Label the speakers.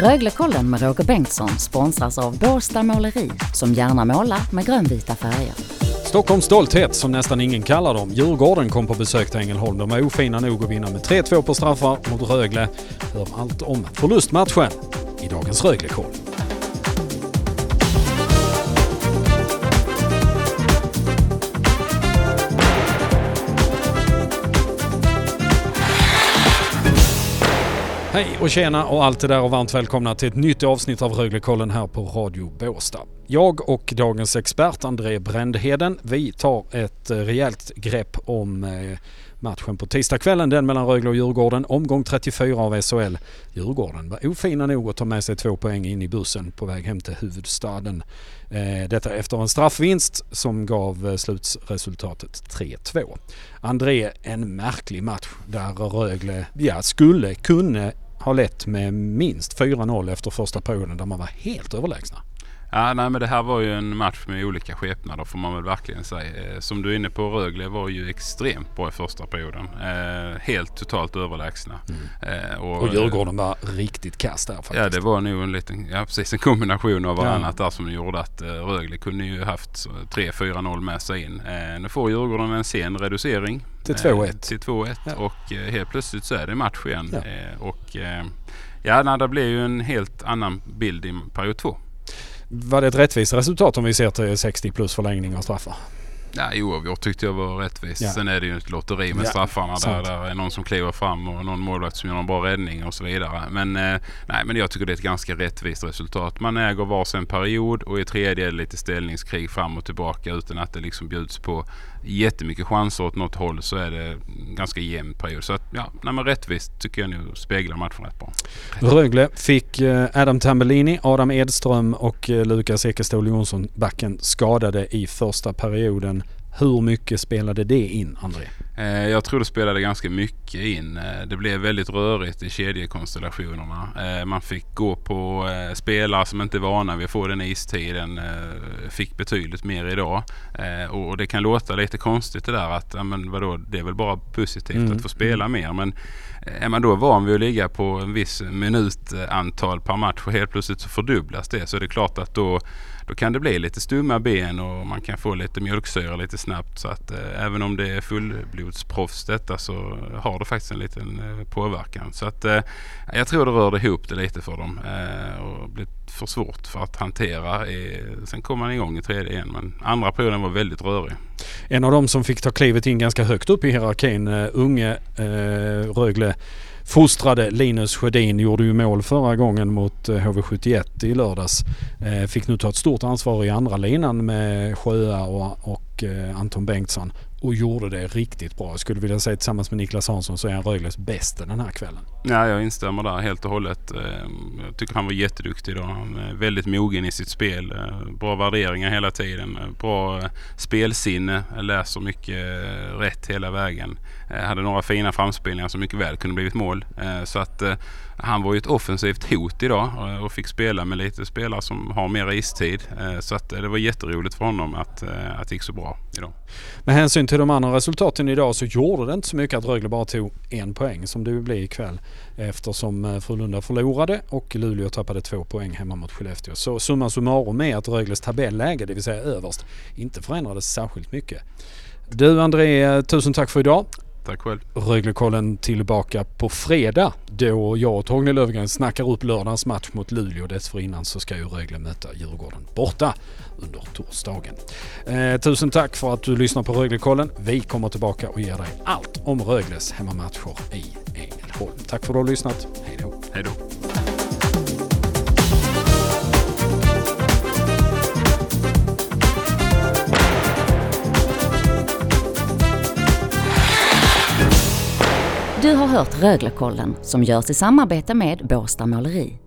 Speaker 1: Röglekollen med Roger Bengtsson sponsras av Båstad Måleri som gärna målar med grönvita färger.
Speaker 2: Stockholms stolthet, som nästan ingen kallar dem. Djurgården kom på besök till Ängelholm. De är ofina nog att vinna med 3-2 på straffar mot Rögle. Hör allt om förlustmatchen i dagens Röglekoll. Hej och tjena och allt det där och varmt välkomna till ett nytt avsnitt av Röglekollen här på Radio Båstad. Jag och dagens expert André Brändheden, vi tar ett eh, rejält grepp om eh, matchen på tisdagskvällen, den mellan Rögle och Djurgården. Omgång 34 av SHL. Djurgården var ofina nog att ta med sig två poäng in i bussen på väg hem till huvudstaden. Eh, detta efter en straffvinst som gav slutresultatet 3-2. André, en märklig match där Rögle, ja, skulle, kunde har lett med minst 4-0 efter första perioden där man var helt överlägsna.
Speaker 3: Ja, nej, men det här var ju en match med olika skepnader får man väl verkligen säga. Eh, som du är inne på, Rögle var ju extremt bra i första perioden. Eh, helt totalt överlägsna.
Speaker 2: Mm. Eh, och, och Djurgården var riktigt kass där faktiskt.
Speaker 3: Ja, det var nog en liten, ja precis en kombination av varannat ja. där som gjorde att eh, Rögle kunde ju haft 3-4-0 med sig in. Eh, nu får Djurgården en sen reducering.
Speaker 2: Till 2-1.
Speaker 3: Eh, till 2-1 ja. och helt plötsligt så är det match igen. Ja. och ja, nej, det blir ju en helt annan bild i period 2.
Speaker 2: Var det ett rättvist resultat om vi ser till 60 plus förlängning av straffar?
Speaker 3: Ja, oavgjort tyckte jag var rättvist. Ja. Sen är det ju ett lotteri med ja, straffarna där. Där är någon som kliver fram och någon målvakt som gör en bra räddning och så vidare. Men, eh, nej, men jag tycker det är ett ganska rättvist resultat. Man äger varsin period och i tredje är det lite ställningskrig fram och tillbaka utan att det liksom bjuds på jättemycket chanser åt något håll så är det en ganska jämn period. Så att, ja, nej, men rättvist tycker jag nu speglar matchen rätt bra.
Speaker 2: Rögle fick eh, Adam Tambellini, Adam Edström och eh, Lukas Ekeståhl Jonsson backen skadade i första perioden. Hur mycket spelade det in, André?
Speaker 3: Eh, jag tror det spelade ganska mycket in. Eh, det blev väldigt rörigt i kedjekonstellationerna. Eh, man fick gå på spelare som inte är vana vid att få den istiden. Fick betydligt mer idag. Och det kan låta lite konstigt det där att men vadå, det är väl bara positivt mm. att få spela mm. mer. Men är man då van vid att ligga på en viss minutantal per match och helt plötsligt så fördubblas det så är det klart att då då kan det bli lite stumma ben och man kan få lite mjölksyra lite snabbt. Så att även om det är fotbollsproffs detta så har det faktiskt en liten eh, påverkan. Så att eh, jag tror det rörde ihop det lite för dem eh, och blivit för svårt för att hantera. sen kom man igång i tredje igen men andra perioden var väldigt rörig.
Speaker 2: En av dem som fick ta klivet in ganska högt upp i hierarkin, uh, unge uh, Rögle fostrade Linus Sjödin gjorde ju mål förra gången mot HV71 i lördags. Fick nu ta ett stort ansvar i andra linan med Sjöa och, och Anton Bengtsson och gjorde det riktigt bra. Jag skulle vilja säga tillsammans med Niklas Hansson så är han Rögles bästa den här kvällen.
Speaker 3: Ja, jag instämmer där helt och hållet. Jag tycker han var jätteduktig idag. Han är väldigt mogen i sitt spel. Bra värderingar hela tiden. Bra spelsinne. Läser mycket rätt hela vägen. Hade några fina framspelningar som mycket väl kunde blivit mål. Så att han var ju ett offensivt hot idag eh, och fick spela med lite spelare som har mer istid. Eh, så att eh, det var jätteroligt för honom att, att det gick så bra idag.
Speaker 2: Med hänsyn till de andra resultaten idag så gjorde det inte så mycket att Rögle bara tog en poäng som det blev ikväll. Eftersom eh, Frölunda förlorade och Luleå tappade två poäng hemma mot Skellefteå. Så summa summarum är att Rögles tabelläge, det vill säga överst, inte förändrades särskilt mycket. Du André, tusen tack för idag.
Speaker 3: Tack själv.
Speaker 2: Röglekollen tillbaka på fredag då jag och Torgny Löfgren snackar upp lördagens match mot Luleå. Dessförinnan så ska ju Rögle möta Djurgården borta under torsdagen. Eh, tusen tack för att du lyssnar på Röglekollen. Vi kommer tillbaka och ger dig allt om Rögles hemmamatcher i Ängelholm. Tack för att du har lyssnat. Hej då.
Speaker 3: Hej då.
Speaker 1: Du har hört Röglekollen som görs i samarbete med Båstad Måleri.